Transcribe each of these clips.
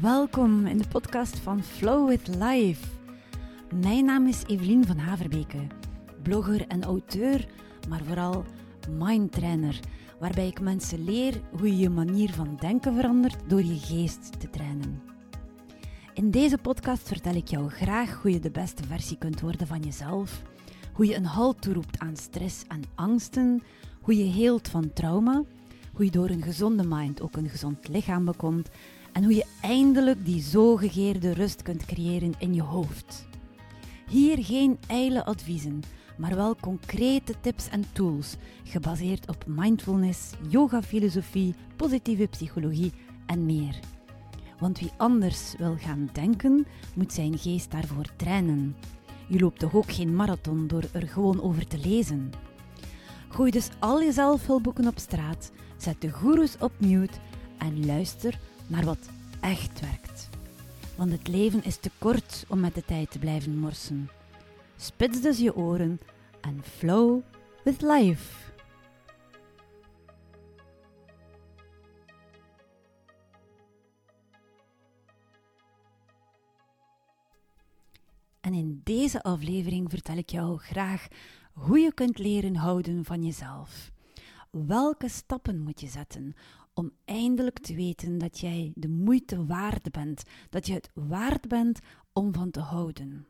Welkom in de podcast van Flow with Life. Mijn naam is Evelien van Haverbeke, blogger en auteur, maar vooral mindtrainer, waarbij ik mensen leer hoe je je manier van denken verandert door je geest te trainen. In deze podcast vertel ik jou graag hoe je de beste versie kunt worden van jezelf, hoe je een halt toeroept aan stress en angsten, hoe je heelt van trauma, hoe je door een gezonde mind ook een gezond lichaam bekomt en hoe je eindelijk die zo gegeerde rust kunt creëren in je hoofd. Hier geen ijle adviezen, maar wel concrete tips en tools gebaseerd op mindfulness, yoga-filosofie, positieve psychologie en meer. Want wie anders wil gaan denken, moet zijn geest daarvoor trainen. Je loopt toch ook geen marathon door er gewoon over te lezen. Gooi dus al je zelfhulpboeken op straat, zet de goeroes op mute en luister naar wat echt werkt. Want het leven is te kort om met de tijd te blijven morsen. Spits dus je oren en flow with life. En in deze aflevering vertel ik jou graag hoe je kunt leren houden van jezelf. Welke stappen moet je zetten om eindelijk te weten dat jij de moeite waard bent, dat je het waard bent om van te houden.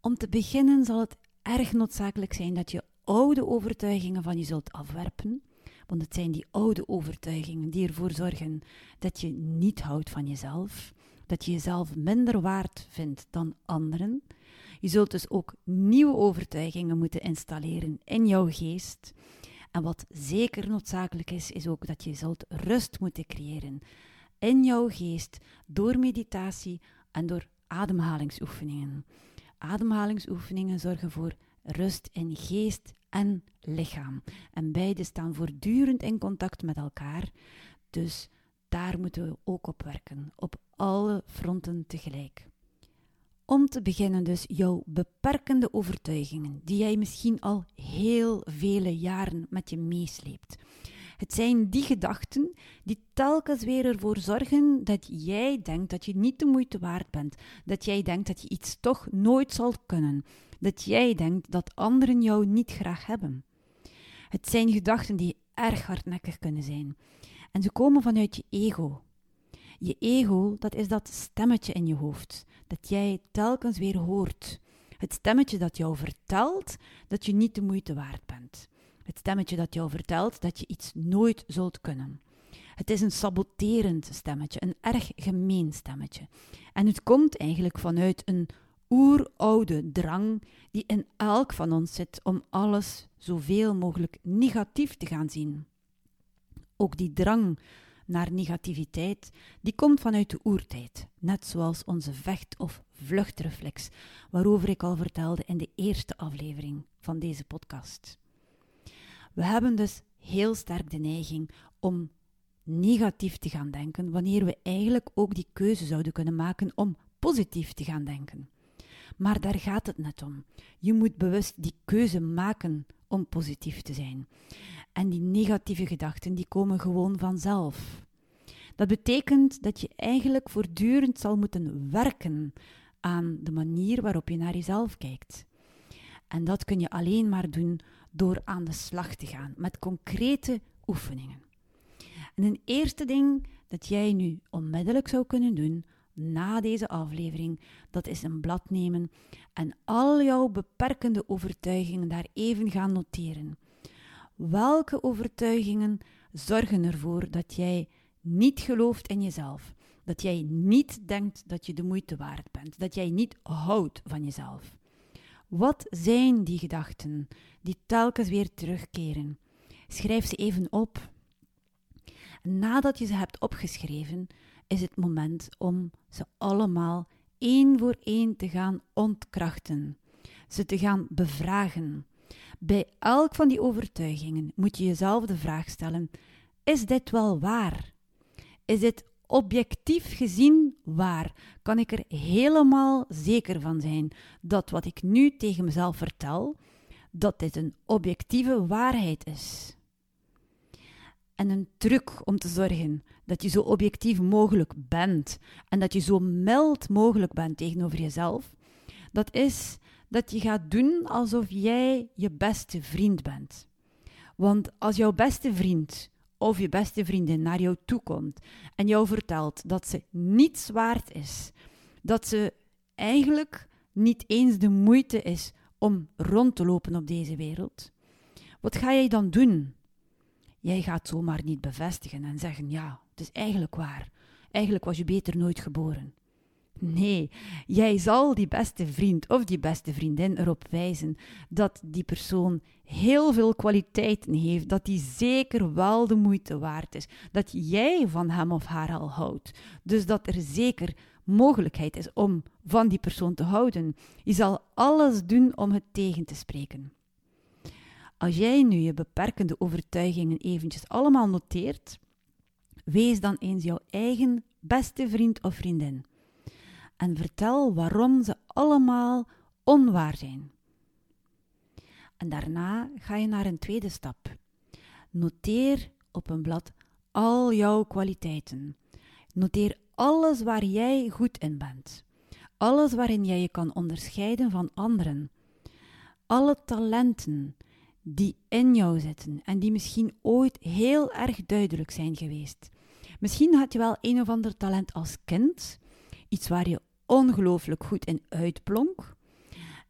Om te beginnen zal het erg noodzakelijk zijn dat je oude overtuigingen van je zult afwerpen, want het zijn die oude overtuigingen die ervoor zorgen dat je niet houdt van jezelf, dat je jezelf minder waard vindt dan anderen. Je zult dus ook nieuwe overtuigingen moeten installeren in jouw geest. En wat zeker noodzakelijk is, is ook dat je zult rust moeten creëren in jouw geest door meditatie en door ademhalingsoefeningen. Ademhalingsoefeningen zorgen voor rust in geest en lichaam. En beide staan voortdurend in contact met elkaar. Dus daar moeten we ook op werken, op alle fronten tegelijk. Om te beginnen dus jouw beperkende overtuigingen, die jij misschien al heel vele jaren met je meesleept. Het zijn die gedachten die telkens weer ervoor zorgen dat jij denkt dat je niet de moeite waard bent, dat jij denkt dat je iets toch nooit zal kunnen, dat jij denkt dat anderen jou niet graag hebben. Het zijn gedachten die erg hardnekkig kunnen zijn en ze komen vanuit je ego. Je ego, dat is dat stemmetje in je hoofd dat jij telkens weer hoort. Het stemmetje dat jou vertelt dat je niet de moeite waard bent. Het stemmetje dat jou vertelt dat je iets nooit zult kunnen. Het is een saboterend stemmetje, een erg gemeen stemmetje. En het komt eigenlijk vanuit een oeroude drang die in elk van ons zit om alles zoveel mogelijk negatief te gaan zien. Ook die drang naar negativiteit, die komt vanuit de oertijd, net zoals onze vecht- of vluchtreflex, waarover ik al vertelde in de eerste aflevering van deze podcast. We hebben dus heel sterk de neiging om negatief te gaan denken, wanneer we eigenlijk ook die keuze zouden kunnen maken om positief te gaan denken. Maar daar gaat het net om. Je moet bewust die keuze maken om positief te zijn. En die negatieve gedachten die komen gewoon vanzelf. Dat betekent dat je eigenlijk voortdurend zal moeten werken aan de manier waarop je naar jezelf kijkt. En dat kun je alleen maar doen door aan de slag te gaan met concrete oefeningen. En een eerste ding dat jij nu onmiddellijk zou kunnen doen na deze aflevering, dat is een blad nemen en al jouw beperkende overtuigingen daar even gaan noteren. Welke overtuigingen zorgen ervoor dat jij niet gelooft in jezelf? Dat jij niet denkt dat je de moeite waard bent, dat jij niet houdt van jezelf? Wat zijn die gedachten die telkens weer terugkeren? Schrijf ze even op. Nadat je ze hebt opgeschreven, is het moment om ze allemaal één voor één te gaan ontkrachten, ze te gaan bevragen. Bij elk van die overtuigingen moet je jezelf de vraag stellen: is dit wel waar? Is dit objectief gezien waar? Kan ik er helemaal zeker van zijn dat wat ik nu tegen mezelf vertel, dat dit een objectieve waarheid is? En een truc om te zorgen dat je zo objectief mogelijk bent en dat je zo mild mogelijk bent tegenover jezelf, dat is dat je gaat doen alsof jij je beste vriend bent. Want als jouw beste vriend of je beste vriendin naar jou toe komt en jou vertelt dat ze niets waard is, dat ze eigenlijk niet eens de moeite is om rond te lopen op deze wereld, wat ga jij dan doen? Jij gaat zomaar niet bevestigen en zeggen: ja, het is eigenlijk waar. Eigenlijk was je beter nooit geboren. Nee, jij zal die beste vriend of die beste vriendin erop wijzen dat die persoon heel veel kwaliteiten heeft, dat die zeker wel de moeite waard is, dat jij van hem of haar al houdt. Dus dat er zeker mogelijkheid is om van die persoon te houden. Je zal alles doen om het tegen te spreken. Als jij nu je beperkende overtuigingen eventjes allemaal noteert, wees dan eens jouw eigen beste vriend of vriendin en vertel waarom ze allemaal onwaar zijn. En daarna ga je naar een tweede stap. Noteer op een blad al jouw kwaliteiten. Noteer alles waar jij goed in bent. Alles waarin jij je kan onderscheiden van anderen. Alle talenten die in jou zitten en die misschien ooit heel erg duidelijk zijn geweest. Misschien had je wel een of ander talent als kind, iets waar je ongelooflijk goed in uitblonk.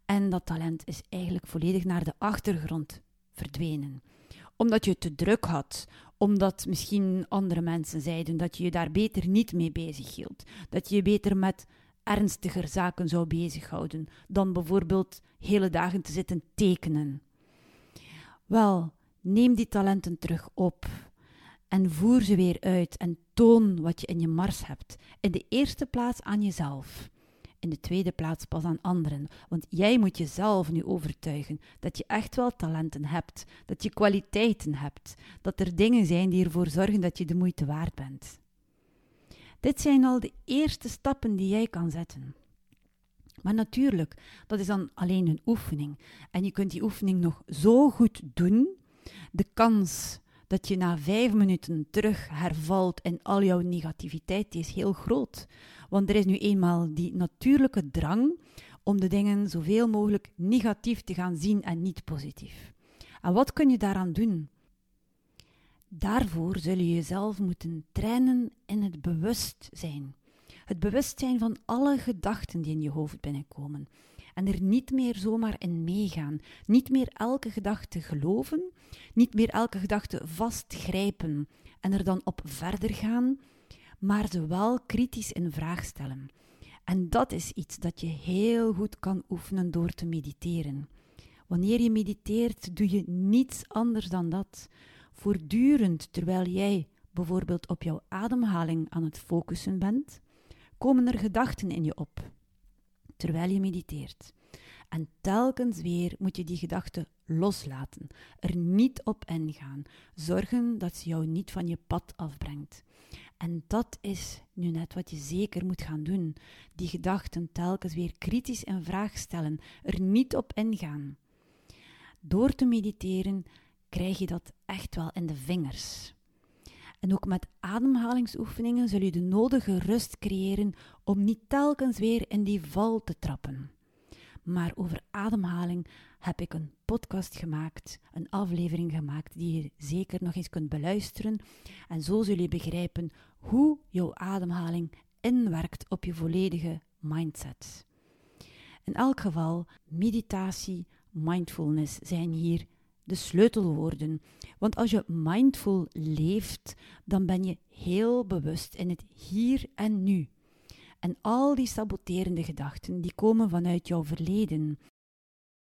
En dat talent is eigenlijk volledig naar de achtergrond verdwenen. Omdat je te druk had, omdat misschien andere mensen zeiden dat je je daar beter niet mee bezig hield. Dat je je beter met ernstiger zaken zou bezighouden dan bijvoorbeeld hele dagen te zitten tekenen. Wel, neem die talenten terug op en voer ze weer uit en toon wat je in je mars hebt. In de eerste plaats aan jezelf. In de tweede plaats pas aan anderen. Want jij moet jezelf nu overtuigen dat je echt wel talenten hebt, dat je kwaliteiten hebt, dat er dingen zijn die ervoor zorgen dat je de moeite waard bent. Dit zijn al de eerste stappen die jij kan zetten. Maar natuurlijk, dat is dan alleen een oefening. En je kunt die oefening nog zo goed doen. De kans dat je na vijf minuten terug hervalt in al jouw negativiteit is heel groot. Want er is nu eenmaal die natuurlijke drang om de dingen zoveel mogelijk negatief te gaan zien en niet positief. En wat kun je daaraan doen? Daarvoor zul je jezelf moeten trainen in het bewustzijn. Het bewustzijn van alle gedachten die in je hoofd binnenkomen. En er niet meer zomaar in meegaan. Niet meer elke gedachte geloven. Niet meer elke gedachte vastgrijpen en er dan op verder gaan. Maar ze wel kritisch in vraag stellen. En dat is iets dat je heel goed kan oefenen door te mediteren. Wanneer je mediteert, doe je niets anders dan dat. Voortdurend terwijl jij bijvoorbeeld op jouw ademhaling aan het focussen bent, komen er gedachten in je op terwijl je mediteert. En telkens weer moet je die gedachten loslaten, er niet op ingaan, zorgen dat ze jou niet van je pad afbrengt. En dat is nu net wat je zeker moet gaan doen: die gedachten telkens weer kritisch in vraag stellen, er niet op ingaan. Door te mediteren krijg je dat echt wel in de vingers. En ook met ademhalingsoefeningen zul je de nodige rust creëren om niet telkens weer in die val te trappen. Maar over ademhaling heb ik een podcast gemaakt, een aflevering gemaakt die je zeker nog eens kunt beluisteren. En zo zul je begrijpen hoe jouw ademhaling inwerkt op je volledige mindset. In elk geval, meditatie, mindfulness zijn hier de sleutelwoorden. Want als je mindful leeft, dan ben je heel bewust in het hier en nu. En al die saboterende gedachten, die komen vanuit jouw verleden.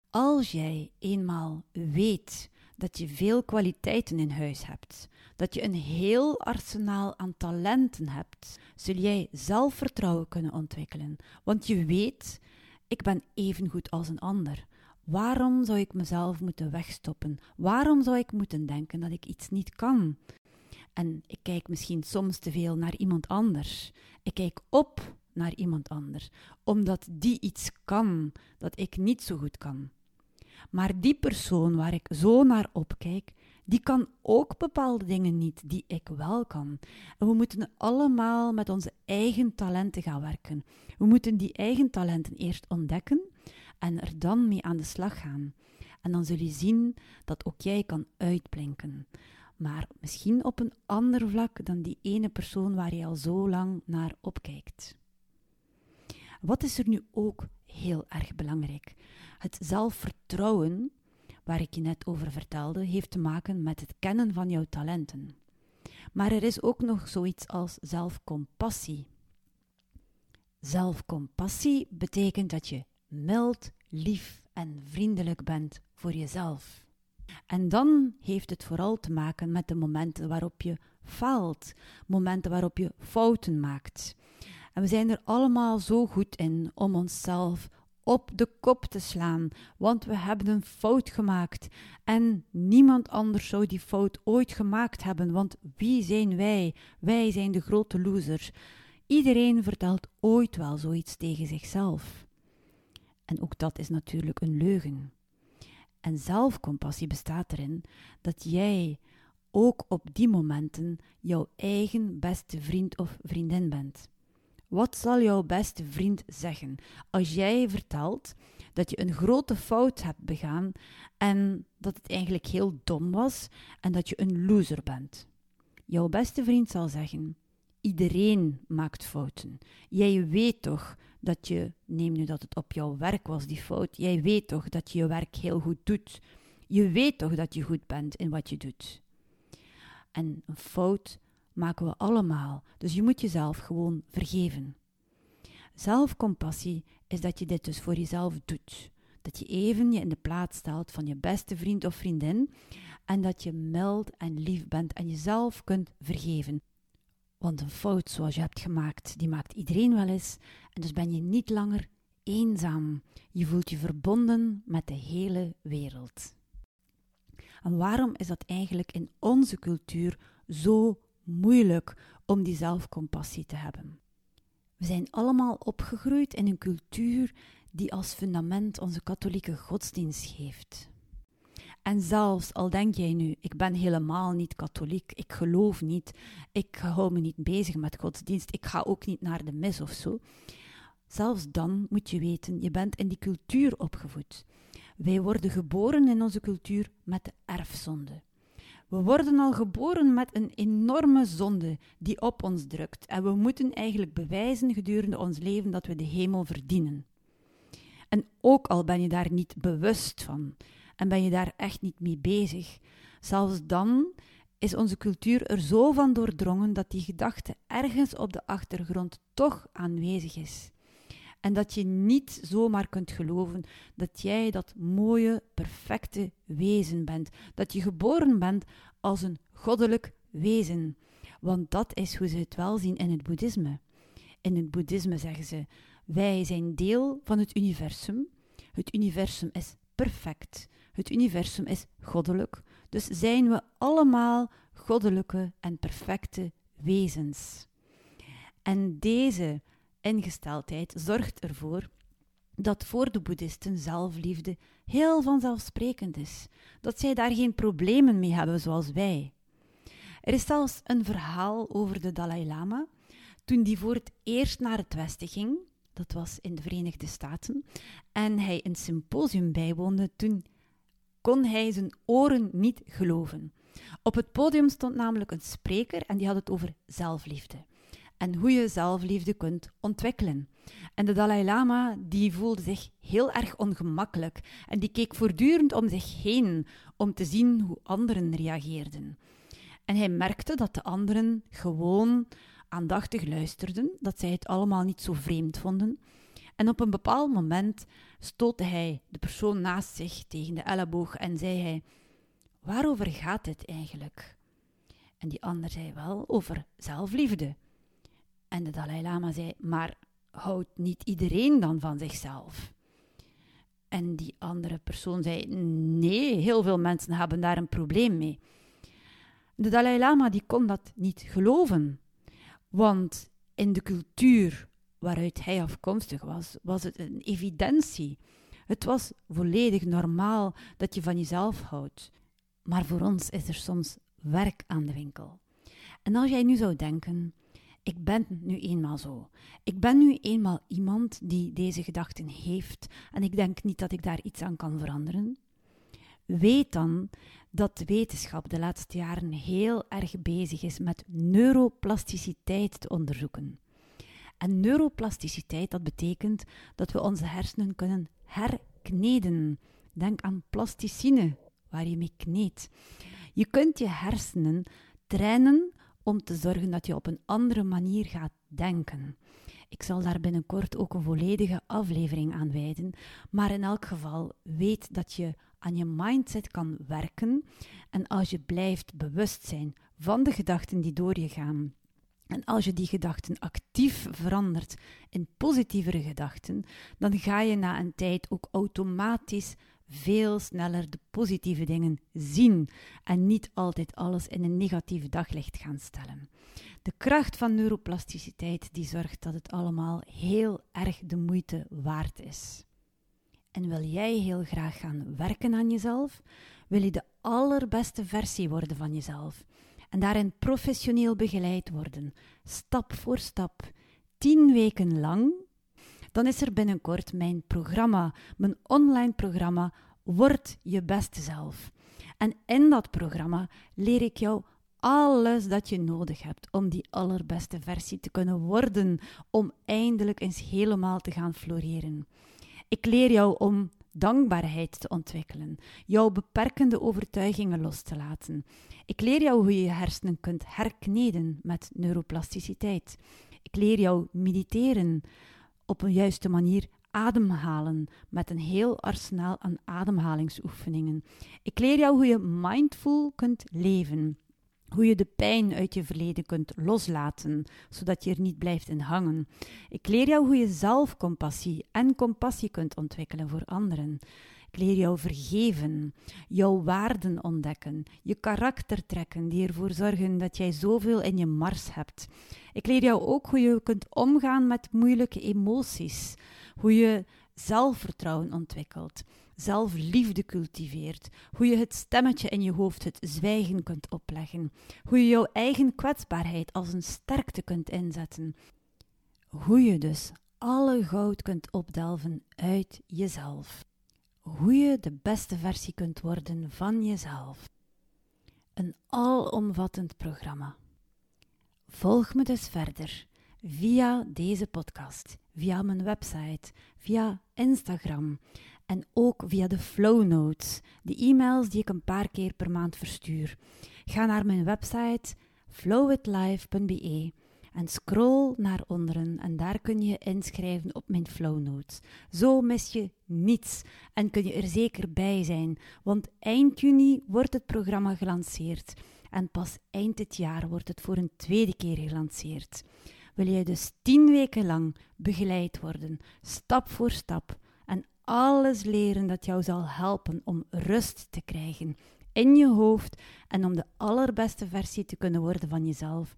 Als jij eenmaal weet dat je veel kwaliteiten in huis hebt, dat je een heel arsenaal aan talenten hebt, zul jij zelfvertrouwen kunnen ontwikkelen. Want je weet, ik ben even goed als een ander. Waarom zou ik mezelf moeten wegstoppen? Waarom zou ik moeten denken dat ik iets niet kan? En ik kijk misschien soms te veel naar iemand anders. Ik kijk op naar iemand anders, omdat die iets kan dat ik niet zo goed kan. Maar die persoon waar ik zo naar opkijk, die kan ook bepaalde dingen niet die ik wel kan. En we moeten allemaal met onze eigen talenten gaan werken. We moeten die eigen talenten eerst ontdekken en er dan mee aan de slag gaan. En dan zul je zien dat ook jij kan uitblinken. Maar misschien op een ander vlak dan die ene persoon waar je al zo lang naar opkijkt. Wat is er nu ook heel erg belangrijk? Het zelfvertrouwen, waar ik je net over vertelde, heeft te maken met het kennen van jouw talenten. Maar er is ook nog zoiets als zelfcompassie. Zelfcompassie betekent dat je mild, lief en vriendelijk bent voor jezelf. En dan heeft het vooral te maken met de momenten waarop je faalt, momenten waarop je fouten maakt. En we zijn er allemaal zo goed in om onszelf op de kop te slaan, want we hebben een fout gemaakt. En niemand anders zou die fout ooit gemaakt hebben, want wie zijn wij? Wij zijn de grote losers. Iedereen vertelt ooit wel zoiets tegen zichzelf. En ook dat is natuurlijk een leugen. En zelfcompassie bestaat erin dat jij ook op die momenten jouw eigen beste vriend of vriendin bent. Wat zal jouw beste vriend zeggen als jij vertelt dat je een grote fout hebt begaan en dat het eigenlijk heel dom was en dat je een loser bent? Jouw beste vriend zal zeggen: Iedereen maakt fouten. Jij weet toch dat je, neem nu dat het op jouw werk was, die fout, jij weet toch dat je je werk heel goed doet. Je weet toch dat je goed bent in wat je doet. En een fout maken we allemaal, dus je moet jezelf gewoon vergeven. Zelfcompassie is dat je dit dus voor jezelf doet. Dat je even je in de plaats stelt van je beste vriend of vriendin en dat je mild en lief bent en jezelf kunt vergeven. Want een fout zoals je hebt gemaakt, die maakt iedereen wel eens. En dus ben je niet langer eenzaam. Je voelt je verbonden met de hele wereld. En waarom is dat eigenlijk in onze cultuur zo moeilijk om die zelfcompassie te hebben? We zijn allemaal opgegroeid in een cultuur die als fundament onze katholieke godsdienst geeft. En zelfs al denk jij nu, ik ben helemaal niet katholiek, ik geloof niet, ik hou me niet bezig met godsdienst, ik ga ook niet naar de mis of zo. Zelfs dan moet je weten, je bent in die cultuur opgevoed. Wij worden geboren in onze cultuur met de erfzonde. We worden al geboren met een enorme zonde die op ons drukt en we moeten eigenlijk bewijzen gedurende ons leven dat we de hemel verdienen. En ook al ben je daar niet bewust van, en ben je daar echt niet mee bezig. Zelfs dan is onze cultuur er zo van doordrongen dat die gedachte ergens op de achtergrond toch aanwezig is. En dat je niet zomaar kunt geloven dat jij dat mooie, perfecte wezen bent. Dat je geboren bent als een goddelijk wezen. Want dat is hoe ze het wel zien in het boeddhisme. In het boeddhisme zeggen ze: wij zijn deel van het universum. Het universum is perfect. Het universum is goddelijk, dus zijn we allemaal goddelijke en perfecte wezens. En deze ingesteldheid zorgt ervoor dat voor de boeddhisten zelfliefde heel vanzelfsprekend is, dat zij daar geen problemen mee hebben zoals wij. Er is zelfs een verhaal over de Dalai Lama. Toen die voor het eerst naar het Westen ging, dat was in de Verenigde Staten, en hij een symposium bijwoonde, toen kon hij zijn oren niet geloven. Op het podium stond namelijk een spreker en die had het over zelfliefde. En hoe je zelfliefde kunt ontwikkelen. En de Dalai Lama die voelde zich heel erg ongemakkelijk en die keek voortdurend om zich heen om te zien hoe anderen reageerden. En hij merkte dat de anderen gewoon aandachtig luisterden, dat zij het allemaal niet zo vreemd vonden. En op een bepaald moment stootte hij de persoon naast zich tegen de elleboog en zei hij: Waarover gaat dit eigenlijk? En die ander zei wel over zelfliefde. En de Dalai Lama zei: Maar houdt niet iedereen dan van zichzelf? En die andere persoon zei: Nee, heel veel mensen hebben daar een probleem mee. De Dalai Lama die kon dat niet geloven, want in de cultuur waaruit hij afkomstig was, was het een evidentie. Het was volledig normaal dat je van jezelf houdt. Maar voor ons is er soms werk aan de winkel. En als jij nu zou denken: ik ben nu eenmaal zo. Ik ben nu eenmaal iemand die deze gedachten heeft en ik denk niet dat ik daar iets aan kan veranderen. Weet dan dat de wetenschap de laatste jaren heel erg bezig is met neuroplasticiteit te onderzoeken. En neuroplasticiteit, dat betekent dat we onze hersenen kunnen herkneden. Denk aan plasticine, waar je mee kneedt. Je kunt je hersenen trainen om te zorgen dat je op een andere manier gaat denken. Ik zal daar binnenkort ook een volledige aflevering aan wijden, maar in elk geval weet dat je aan je mindset kan werken en als je blijft bewust zijn van de gedachten die door je gaan en als je die gedachten actief verandert in positievere gedachten, dan ga je na een tijd ook automatisch veel sneller de positieve dingen zien en niet altijd alles in een negatief daglicht gaan stellen. De kracht van neuroplasticiteit die zorgt dat het allemaal heel erg de moeite waard is. En wil jij heel graag gaan werken aan jezelf? Wil je de allerbeste versie worden van jezelf? En daarin professioneel begeleid worden, stap voor stap, tien weken lang dan is er binnenkort mijn programma, mijn online programma Word je beste zelf. En in dat programma leer ik jou alles dat je nodig hebt om die allerbeste versie te kunnen worden, om eindelijk eens helemaal te gaan floreren. Ik leer jou om dankbaarheid te ontwikkelen, jouw beperkende overtuigingen los te laten. Ik leer jou hoe je je hersenen kunt herkneden met neuroplasticiteit. Ik leer jou mediteren, op een juiste manier ademhalen met een heel arsenaal aan ademhalingsoefeningen. Ik leer jou hoe je mindful kunt leven. Hoe je de pijn uit je verleden kunt loslaten, zodat je er niet blijft in hangen. Ik leer jou hoe je zelfcompassie en compassie kunt ontwikkelen voor anderen. Ik leer jou vergeven, jouw waarden ontdekken, je karakter trekken die ervoor zorgen dat jij zoveel in je mars hebt. Ik leer jou ook hoe je kunt omgaan met moeilijke emoties, hoe je zelfvertrouwen ontwikkelt, zelfliefde cultiveert, hoe je het stemmetje in je hoofd, het zwijgen kunt opleggen, hoe je jouw eigen kwetsbaarheid als een sterkte kunt inzetten, hoe je dus alle goud kunt opdelven uit jezelf hoe je de beste versie kunt worden van jezelf. Een alomvattend programma. Volg me dus verder via deze podcast, via mijn website, via Instagram en ook via de flow notes, de e-mails die ik een paar keer per maand verstuur. Ga naar mijn website flowwithlife.be en scroll naar onderen en daar kun je inschrijven op mijn flow notes. Zo mis je niets en kun je er zeker bij zijn, want eind juni wordt het programma gelanceerd en pas eind dit jaar wordt het voor een tweede keer gelanceerd. Wil jij dus tien weken lang begeleid worden, stap voor stap, alles leren dat jou zal helpen om rust te krijgen in je hoofd en om de allerbeste versie te kunnen worden van jezelf?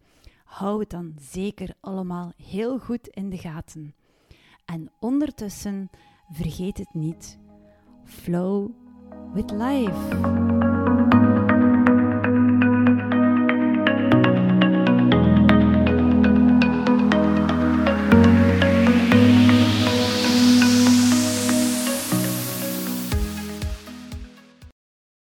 hou het dan zeker allemaal heel goed in de gaten. En ondertussen vergeet het niet. Flow with life.